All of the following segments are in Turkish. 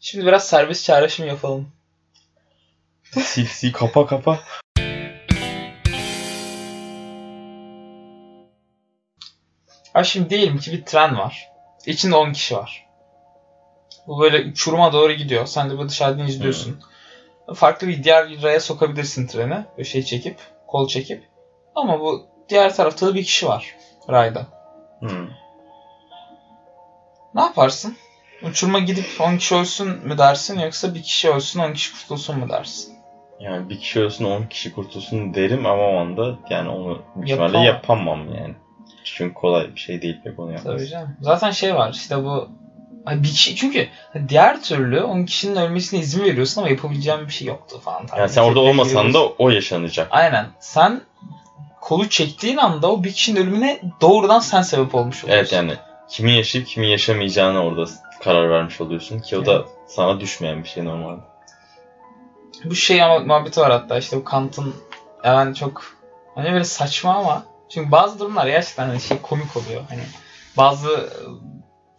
Şimdi biraz serbest çağrışım yapalım. Sil sil kapa kapa. Ha şimdi diyelim ki bir tren var. İçinde 10 kişi var. Bu böyle uçuruma doğru gidiyor. Sen de böyle dışarıdan izliyorsun. Farklı bir diğer raya sokabilirsin treni. Böyle şey çekip, kol çekip. Ama bu diğer tarafta da bir kişi var rayda. Hmm. Ne yaparsın? Uçuruma gidip 10 kişi ölsün mü dersin yoksa bir kişi ölsün 10 kişi kurtulsun mu dersin? Yani bir kişi ölsün 10 kişi kurtulsun derim ama o anda yani onu ihtimalle Yapamam. yapamam yani. Çünkü kolay bir şey değil pek onu yapması. Tabii canım. Zaten şey var işte bu bir kişi çünkü diğer türlü 10 kişinin ölmesine izin veriyorsun ama yapabileceğin bir şey yoktu falan. Yani sen orada olmasan da o yaşanacak. Aynen. Sen kolu çektiğin anda o bir kişinin ölümüne doğrudan sen sebep olmuş oluyorsun. Evet yani kimin yaşayıp kimin yaşamayacağını orada karar vermiş oluyorsun ki o da sana düşmeyen bir şey normalde. Bu şey ama muhabbeti var hatta işte bu Kant'ın yani çok hani böyle saçma ama çünkü bazı durumlar gerçekten hani şey komik oluyor. Hani bazı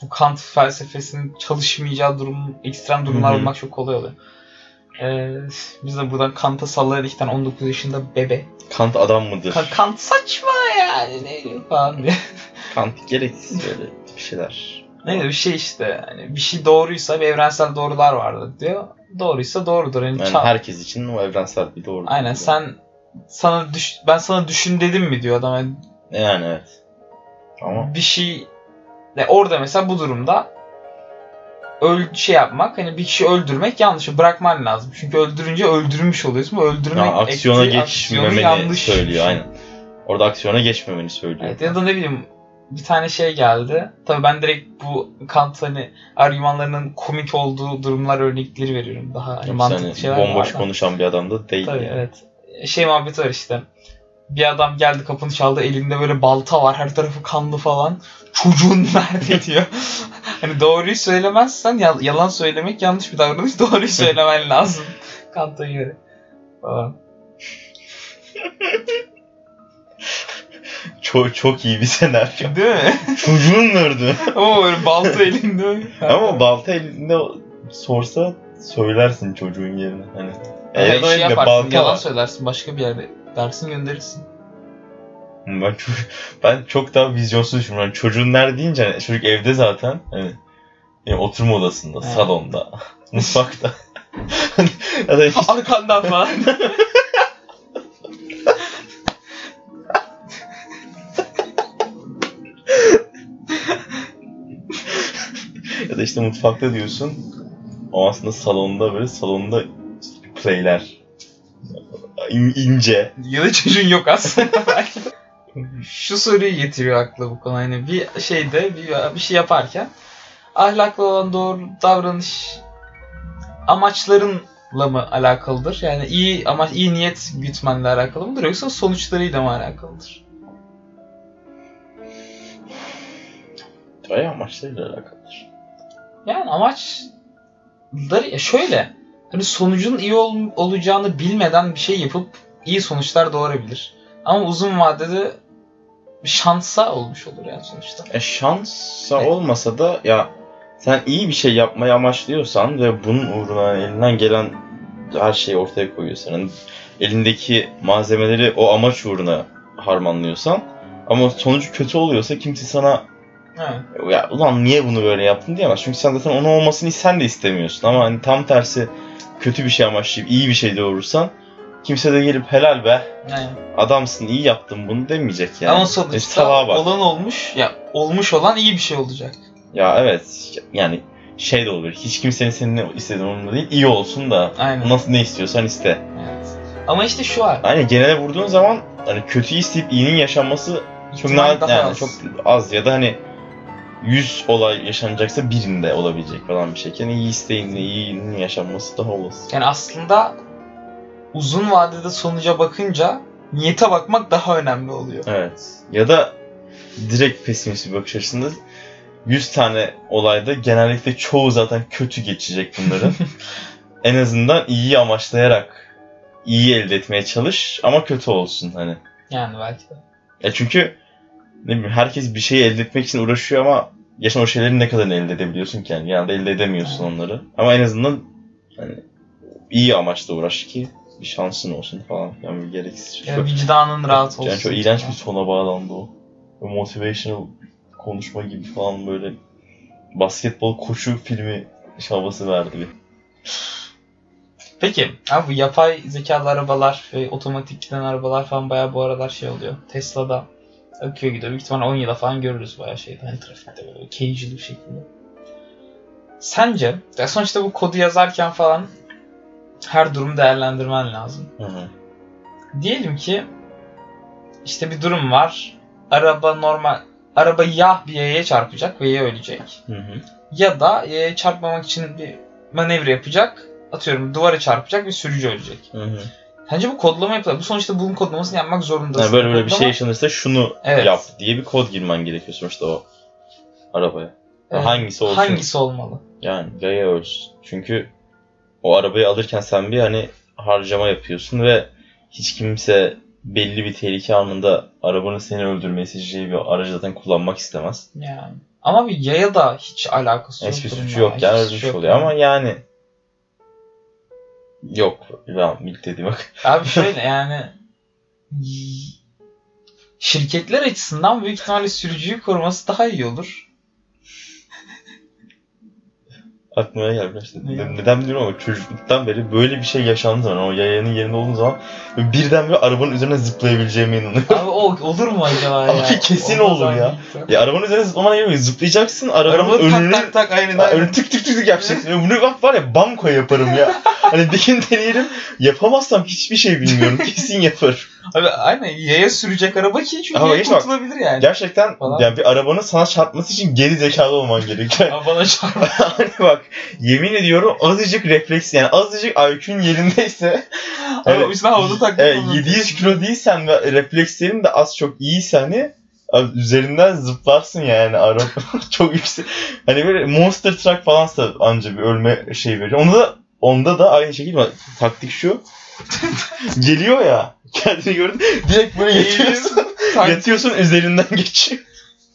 bu Kant felsefesinin çalışmayacağı durum, ekstrem durumlar Hı hı. olmak çok kolay oluyor. Ee, biz de buradan Kant'a iki tane 19 yaşında bebe. Kant adam mıdır? Ka- Kant saçma yani ne falan diye. Kant gereksiz böyle bir şeyler. Neyse bir şey işte hani bir şey doğruysa bir evrensel doğrular vardır diyor. Doğruysa doğrudur. Yani Yani çal- herkes için o evrensel bir doğru. Aynen sen sana düş ben sana düşün dedim mi diyor adam. Yani Yani evet. Ama bir şey ne orada mesela bu durumda öl şey yapmak hani bir kişi öldürmek yanlış bırakman lazım. Çünkü öldürünce öldürmüş oluyorsun. Bu öldürmek yani aksiyona geçmemeni yanlış söylüyor şey. aynen. Orada aksiyona geçmemeni söylüyor. Evet, ya da ne bileyim bir tane şey geldi. Tabii ben direkt bu Kant hani argümanlarının komik olduğu durumlar örnekleri veriyorum. Daha hani mantıklı hani şeyler bomboş var da. konuşan bir adam da değil. Tabii yani. evet. Şey muhabbeti var işte. Bir adam geldi kapını çaldı elinde böyle balta var her tarafı kanlı falan. Çocuğun nerede diyor. hani doğruyu söylemezsen yal- yalan söylemek yanlış bir davranış. Doğruyu söylemen lazım. Kant'a göre. Falan. Çok, çok iyi bir senaryo. Değil mi? Çocuğun nerede? Ama böyle balta elinde. Ama balta elinde sorsa söylersin çocuğun yerine. Hani. Ya da şey yaparsın, balta yalan var. söylersin başka bir yerde. Dersin gönderirsin. Ben çok, ben çok daha vizyonsuz düşünüyorum. Yani çocuğun nerede deyince hani çocuk evde zaten. Hani yani oturma odasında, Evet. salonda, mutfakta. Hani ya da hiç, Arkandan falan. Da işte mutfakta diyorsun. O aslında salonda böyle salonda playler. İn, ince. ya da çocuğun yok aslında belki. Şu soruyu getiriyor akla bu konu. Hani bir şeyde bir, bir şey yaparken ahlaklı olan doğru davranış amaçlarınla mı alakalıdır? Yani iyi amaç iyi niyet gütmenle alakalı mıdır yoksa sonuçlarıyla mı alakalıdır? Bayağı amaçlarıyla alakalıdır. Yani amaçları şöyle hani sonucun iyi ol- olacağını bilmeden bir şey yapıp iyi sonuçlar doğurabilir. Ama uzun vadede şansa olmuş olur yani sonuçta. E şansa Evet. olmasa da ya sen iyi bir şey yapmayı amaçlıyorsan ve bunun uğruna elinden gelen her şeyi ortaya koyuyorsan, hani elindeki malzemeleri o amaç uğruna harmanlıyorsan ama sonucu kötü oluyorsa kimse sana Evet. ya ulan niye bunu böyle yaptın diyemez. Çünkü sen zaten onun olmasını sen de istemiyorsun ama hani tam tersi kötü bir şey amaçlayıp iyi bir şey doğurursan kimse de gelip helal be Yani. adamsın iyi yaptın bunu demeyecek yani. Ama E, sonuçta bak. olan olmuş. Ya olmuş olan iyi bir şey olacak. Ya evet yani şey de olur. Hiç kimsenin senin ne istediğin umurunda değil. iyi olsun da Aynen. nasıl ne istiyorsan iste. Evet. Ama işte şu var. Aynen genele vurduğun zaman hani kötü isteyip iyinin yaşanması çok yani az. çok az ya da hani 100 olay yaşanacaksa birinde olabilecek falan bir şey. Yani iyi isteğinle iyinin yaşanması daha olası. Yani aslında uzun vadede sonuca bakınca niyete bakmak daha önemli oluyor. Evet. Ya da direkt pesimist bir bakış açısında 100 tane olayda genellikle çoğu zaten kötü geçecek bunların. en azından iyiyi amaçlayarak iyi elde etmeye çalış ama kötü olsun hani. Yani belki de. Ya çünkü ne bileyim herkes bir şeyi elde etmek için uğraşıyor ama yaşam o şeyleri ne kadar elde edebiliyorsun ki yani genelde elde edemiyorsun onları. Ama en azından hani iyi amaçla uğraş ki bir şansın olsun falan. Yani bir gereksiz. Yani Çok, vicdanın rahat olsun. yani çok iğrenç bir sona bağlandı o. Böyle Motivational konuşma gibi falan böyle basketbol koşu filmi havası verdi bir. Peki abi bu yapay zekalı arabalar ve otomatik giden arabalar falan bayağı bu aralar şey oluyor. Tesla'da akıyor gidiyor. Büyük ihtimalle 10 yıla falan görürüz bayağı şeyde. Hani trafikte böyle casual bir şekilde. Sence ya sonuçta bu kodu yazarken falan her durumu değerlendirmen lazım. Hı hı. Diyelim ki işte bir durum var. Araba normal araba ya bir yaya çarpacak ve yaya ölecek. Hı hı. Ya da yaya çarpmamak için bir manevra yapacak. Atıyorum duvara çarpacak ve sürücü ölecek. Hı hı. Bence bu kodlama yapılır. Bu sonuçta bunun kodlamasını yapmak zorundasın. Yani böyle böyle bir şey yaşanırsa şunu Evet. yap diye bir kod girmen gerekiyor sonuçta o arabaya. Evet. Hangisi olsun? Hangisi olmalı? Yani yaya ölsün. Çünkü o arabayı alırken sen bir hani harcama yapıyorsun ve hiç kimse belli bir tehlike anında arabanın seni öldürmeye seçeceği bir aracı zaten kullanmak istemez. Yani. Ama bir yaya da hiç alakası yok. Hiçbir suçu yok yani şey oluyor ama yani yok. Ben ilk dediğim bak. Abi şöyle yani şirketler açısından büyük ihtimalle sürücüyü koruması daha iyi olur. Aklıma geldi işte. Ne neden bilmiyorum ama çocukluktan beri böyle bir şey yaşandığı zaman o yayanın yerinde olduğum zaman birdenbire arabanın üzerine zıplayabileceğime inanıyorum. Abi o olur mu acaba ya? Abi kesin Olmaz olur abi. ya. Ya arabanın üzerine zıplamana gerek yok. Zıplayacaksın arabanın Arabanın önünü tak tak tak aynen aynen. Öyle tık tık tık tık yapacaksın. Ya Bunu bak var ya banko yaparım ya. hani bir gün deneyelim. Yapamazsam hiçbir şey bilmiyorum. Kesin yaparım. Abi aynen yaya sürecek araba ki çünkü Ama bak. kurtulabilir yani. Gerçekten Falan. yani bir arabanın sana çarpması için geri zekalı olman gerekiyor. Ama bana çarp. hani bak yemin ediyorum azıcık refleks yani azıcık IQ'un yerindeyse Ama Evet. üstüne havada taklit evet, olursun. 700 kilo değilsen ve reflekslerin de az çok iyiyse hani abi üzerinden zıplarsın yani araba çok yüksek. Hani böyle monster truck falansa anca bir ölme şey veriyor. Onda da onda da aynı şekilde taktik şu. Geliyor ya. Kendini gördün. Direkt böyle yatıyorsun. Yatıyorsun üzerinden geçiyor.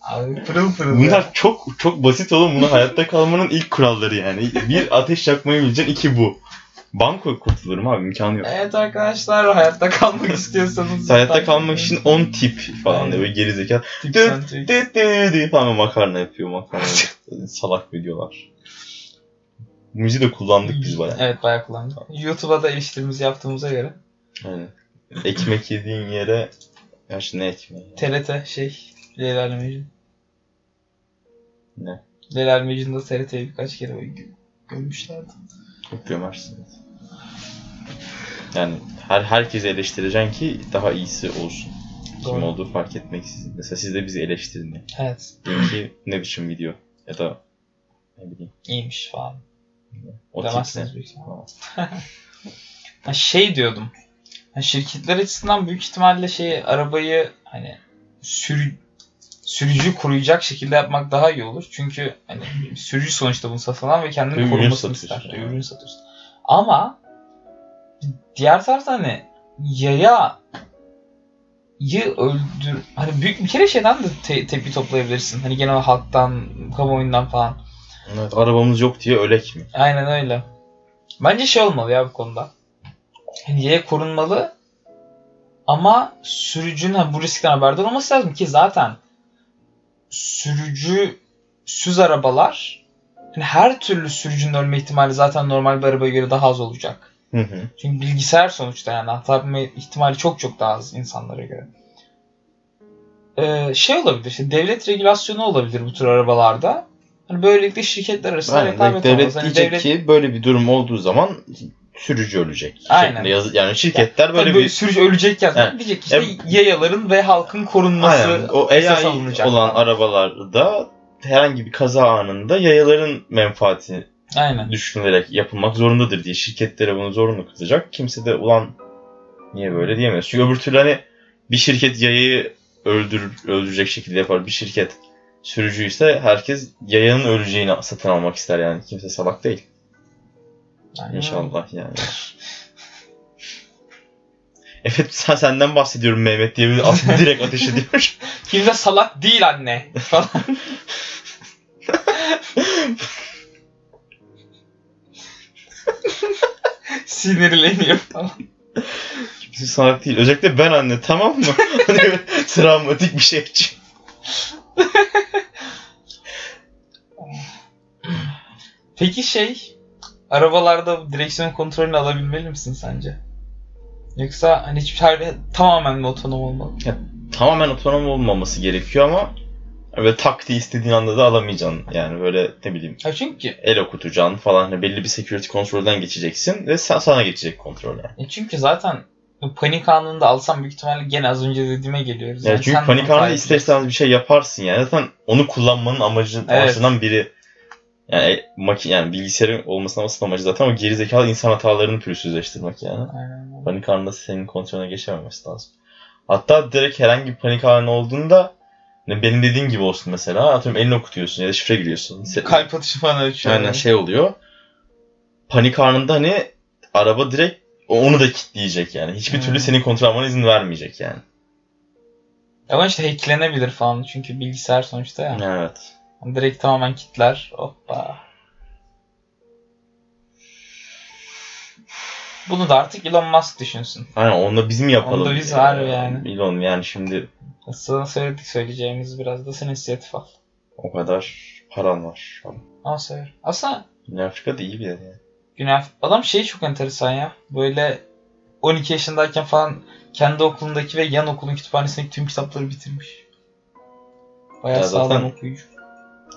Abi pırıl pırıl ya. Bunlar çok çok basit oğlum. Bunlar hayatta kalmanın ilk kuralları yani. Bir ateş yakmayı bileceksin. iki bu. Banko kurtulurum abi imkanı yok. Evet arkadaşlar hayatta kalmak istiyorsanız. Hayatta kalmak için 10 tip falan diyor gerizekalı. Dı falan makarna yapıyor makarna. Salak videolar. Müziği de kullandık biz bayağı. Evet bayağı kullandık. YouTube'a da eleştirimizi yaptığımıza göre. Aynen. Ekmek yediğin yere Gerçi ne ekmeği? ya? TRT şey Leyla Mecnun. Ne? Leyla Mecnun'da TRT'yi birkaç kere böyle gö- gömmüşlerdi. Çok gömersiniz. Yani her herkesi eleştireceksin ki daha iyisi olsun. Kim Doğru. olduğu fark etmeksizin. Mesela siz de bizi eleştirin. ya. Evet. Deyin ki ne biçim video ya da ne bileyim iyiymiş falan. O ihtimalle. Ha, şey diyordum. Ha, şirketler açısından büyük ihtimalle şey arabayı hani sürü, sürücü koruyacak şekilde yapmak daha iyi olur. Çünkü hani sürücü sonuçta bunu satılan ve kendini Ürün korumasını ister. yani. Ürün satıyorsun. Ama diğer taraftan hani yaya yı öldür hani büyük bir kere şeyden de te- tepki toplayabilirsin. Hani genel halktan, kamuoyundan falan. Evet, arabamız yok diye ölek mi? Aynen öyle. Bence şey olmalı ya bu konuda. Yani yaya korunmalı ama sürücünün hani bu riskten haberdar olması lazım ki zaten sürücüsüz arabalar hani her türlü sürücünün ölme ihtimali zaten normal bir arabaya göre daha az olacak. Hı hı. Çünkü bilgisayar sonuçta yani hata yapma ihtimali çok çok daha az insanlara göre. Ee, şey olabilir işte devlet regülasyonu olabilir bu tür arabalarda. Hani böylelikle şirketler arasında Aynen. rekabet Devlet olmaz. Hani diyecek devlet- ki böyle bir durum olduğu zaman sürücü ölecek. Aynen. yazı- yani şirketler böyle Tabii böyle bir sürücü ölecekken Evet. diyecek işte Evet. yayaların ve halkın korunması Aynen. O AI olan arabalarda herhangi bir kaza anında yayaların menfaati Aynen. düşünülerek yapılmak zorundadır diye şirketlere bunu zorunlu kılacak. Kimse de ulan niye böyle diyemez. Çünkü öbür türlü hani bir şirket yayayı öldür, öldürecek şekilde yapar. Bir şirket sürücüyse herkes yayanın öleceğini satın almak ister yani. Kimse salak değil. Aynen. İnşallah yani. Evet sen senden bahsediyorum Mehmet diye bir at- direkt ateş ediyor. Kimse salak değil anne falan. Sinirleniyor falan. Kimse salak değil. Özellikle ben anne tamam mı? Hani travmatik bir şey için. Peki şey, arabalarda direksiyon kontrolünü alabilmeli misin sence? Yoksa hani hiçbir şey tamamen mi otonom olmalı? Tamamen otonom olmaması gerekiyor ama böyle tak diye istediğin anda da alamayacaksın. Yani böyle ne bileyim Ya çünkü el okutacaksın falan. Hani belli bir security kontrolden geçeceksin ve sa- sana geçecek kontrol yani. e çünkü zaten panik anında alsam büyük ihtimalle gene az önce dediğime geliyoruz. Yani çünkü sen panik anında takip ister istemez bir şey yaparsın yani. Zaten onu kullanmanın amacı Evet. amacından biri. Yani maki yani bilgisayarın olmasının asıl amacı zaten o gerizekalı insan hatalarını pürüzsüzleştirmek yani. Aynen. Panik anında senin kontrolüne geçememesi lazım. Hatta direkt herhangi bir panik anı olduğunda ne benim dediğim gibi olsun mesela. Atıyorum elini okutuyorsun ya da şifre giriyorsun. Kalp atışı falan ölçüyor. Aynen şey oluyor. Panik anında hani araba direkt onu da kilitleyecek yani. Hiçbir Hmm. türlü senin kontrol almana izin vermeyecek yani. Ama işte hacklenebilir falan çünkü bilgisayar sonuçta ya. Evet. Direkt tamamen kitler. Hoppa. Bunu da artık Elon Musk düşünsün. Aynen onu da biz mi yapalım? Onu da biz var yani. Elon yani şimdi Sana söyledik söyleyeceğimiz biraz da sen inisiyatif al. o kadar paran var. Ama söyle. Aslında Güney Afrika da iyi bir yer yani. Güney Af- Adam şey çok enteresan ya. Böyle 12 yaşındayken falan kendi okulundaki ve yan okulun kütüphanesindeki tüm kitapları bitirmiş. Bayağı Ya sağlam zaten- okuyucu.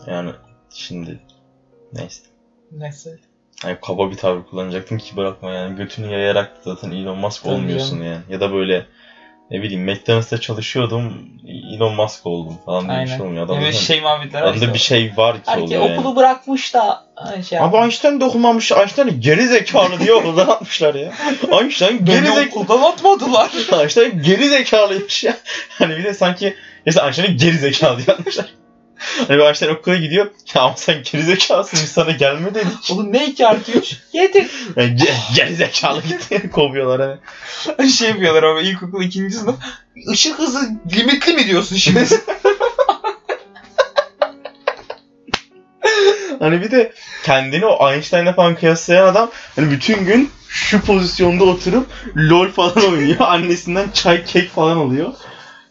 Yani şimdi neyse. Neyse. Yani kaba bir tavır kullanacaktım ki bırakma yani. Götünü yayarak zaten Elon Musk Tabii olmuyorsun canım. yani. Ya da böyle ne bileyim McDonald's'ta çalışıyordum Elon Musk oldum falan diye bir şey Aynen. olmuyor. Adam zaten- şey muhabbetler işte. bir şey var ki Herkes oluyor yani. okulu bırakmış da şey Abi Einstein de okumamış. Einstein geri zekalı diye okuldan atmışlar ya. Einstein geri zekalı. okuldan atmadılar. Einstein geri zekalıymış ya. Hani bir de sanki mesela Einstein'ı geri zekalı diye atmışlar. Hani Einstein okula gidiyor. Ya ama sen geri zekalısın biz sana gelme dedik. Oğlum ne 2 artı 3? 7. Yani ge- geri zekalı gitti. Kovuyorlar hani. şey yapıyorlar ama ilkokul ikinci sınıf. Işık hızı limitli mi diyorsun şimdi? Hani bir de kendini o Einstein'la falan kıyaslayan adam hani bütün gün şu pozisyonda oturup LOL falan oynuyor. Annesinden çay kek falan alıyor.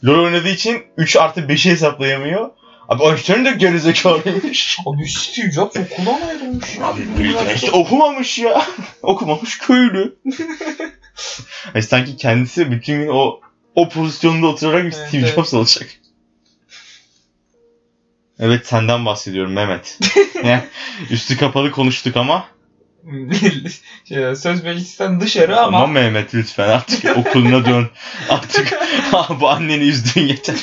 LOL oynadığı için 3 artı 5'i hesaplayamıyor. Abi Einstein de gerizekalıymış. Abi Steve Jobs okuldan ayrılmış. Abi büyük işte okumamış ya. okumamış köylü. hani sanki kendisi bütün gün o o pozisyonda oturarak Evet, Steve evet. Jobs olacak. Evet senden bahsediyorum Mehmet. yani, üstü kapalı konuştuk ama şey, söz meclisten dışarı ama, ama, Mehmet lütfen artık okuluna dön. Artık bu anneni üzdüğün yeter.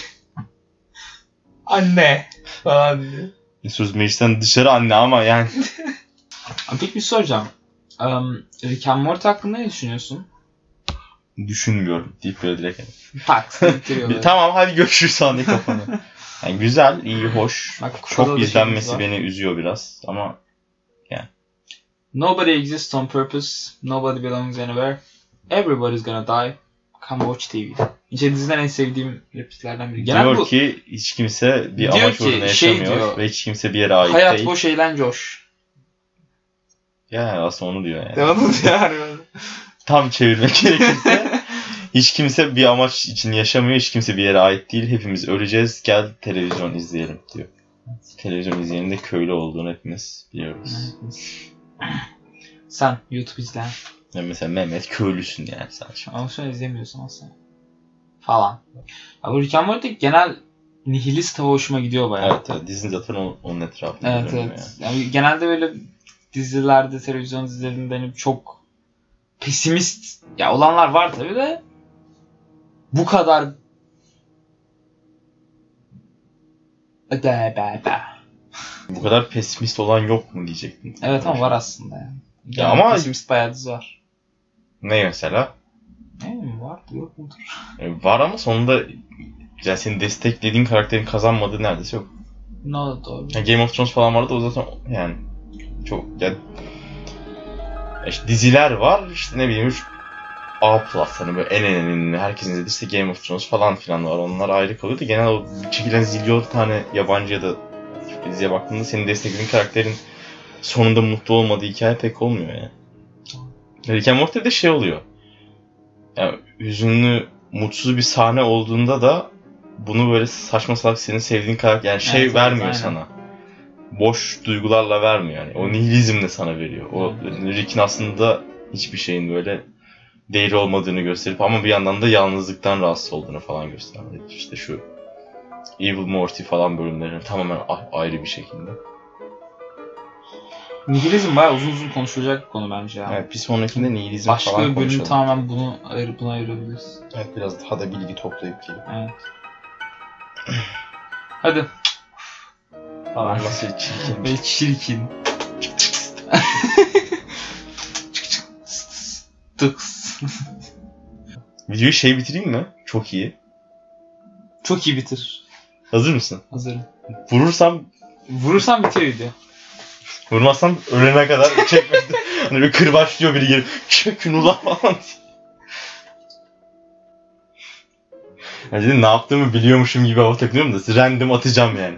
Anne falan diye. Söz meclisten dışarı anne ama yani. Peki bir şey soracağım. Um, Rick and Morty hakkında ne düşünüyorsun? Düşünmüyorum deyip böyle direkt. Tak tamam hadi görüşürüz sahne kafanı. Yani güzel, iyi, hoş. Bak, Çok izlenmesi var. beni üzüyor biraz ama Nobody exists on purpose. Nobody belongs anywhere. Everybody's gonna die. Come watch TV. İşte diziden en sevdiğim repliklerden biri. Genel diyor bu ki hiç kimse bir amaç uğruna şey yaşamıyor diyor, ve hiç kimse bir yere ait hayat değil. boş eğlence hoş. Ya aslında onu diyor yani. Devamlı yani. Tam çevirmek gerekirse hiç kimse bir amaç için yaşamıyor, hiç kimse bir yere ait değil. Hepimiz öleceğiz, gel televizyon izleyelim diyor. Televizyon izleyenin de köylü olduğunu hepimiz biliyoruz. Sen YouTube izle. Yani mesela Mehmet köylüsün yani sen şu an. Ama an izlemiyorsun aslında. Falan. Ya bu Rick and Morty genel nihilist hava hoşuma gidiyor bayağı. Evet, evet dizinin zaten onun, onun etrafında Evet evet. Yani genelde böyle dizilerde, televizyon dizilerinde hani çok pesimist ya olanlar var tabii de bu kadar Be be be. Yani. Bu kadar pesimist olan yok mu diyecektim. Evet ama var aslında yani. Ya ama- pesimist bayağı dizi var. Ne mesela? Ne bileyim var yok mudur? E, var ama sonunda yani senin desteklediğin karakterin kazanmadığı neredeyse yok. Ne oldu doğru. Yani Game of Thrones falan vardı o zaten yani çok yani işte diziler var işte ne bileyim A plus hani böyle en en en herkesin izlediği işte Game of Thrones falan filan var. Onlar ayrı kalıyordu. Genel o çekilen zilyon tane yabancı ya da diziye baktığında senin desteklediğin karakterin sonunda mutlu olmadığı hikaye pek olmuyor yani. Rick and Morty'de şey oluyor. Yani hüzünlü, mutsuz bir sahne olduğunda da bunu böyle saçma salak senin sevdiğin karakter yani şey Evet, evet, vermiyor aynen. sana. Boş duygularla vermiyor yani. O nihilizmle sana veriyor. O Evet. Rick'in aslında hiçbir şeyin böyle değeri olmadığını gösterip ama bir yandan da yalnızlıktan rahatsız olduğunu falan gösterdi. İşte şu Evil Morty falan bölümlerini tamamen ayrı bir şekilde. Nihilizm bayağı uzun uzun konuşulacak bir konu bence ya. Yani bir sonrakinde nihilizm Başka falan bir bölüm konuşalım. tamamen bunu ayırıp buna ayırabiliriz. Evet biraz daha da bilgi toplayıp gelip. Evet. Hadi. Falan. Nasıl çirkin. Böyle çirkin. Tıks. Videoyu şey bitireyim mi? Çok iyi. Çok iyi bitir. Hazır mısın? Hazırım. Vurursam, Vurursan bitiyor video. Vurmazsam ölene kadar çekmekte. hani bir kırbaçlıyor biri gelip çökün ulan falan. Yani dedim, ne yaptığımı biliyormuşum gibi hava takılıyorum da random atacağım yani.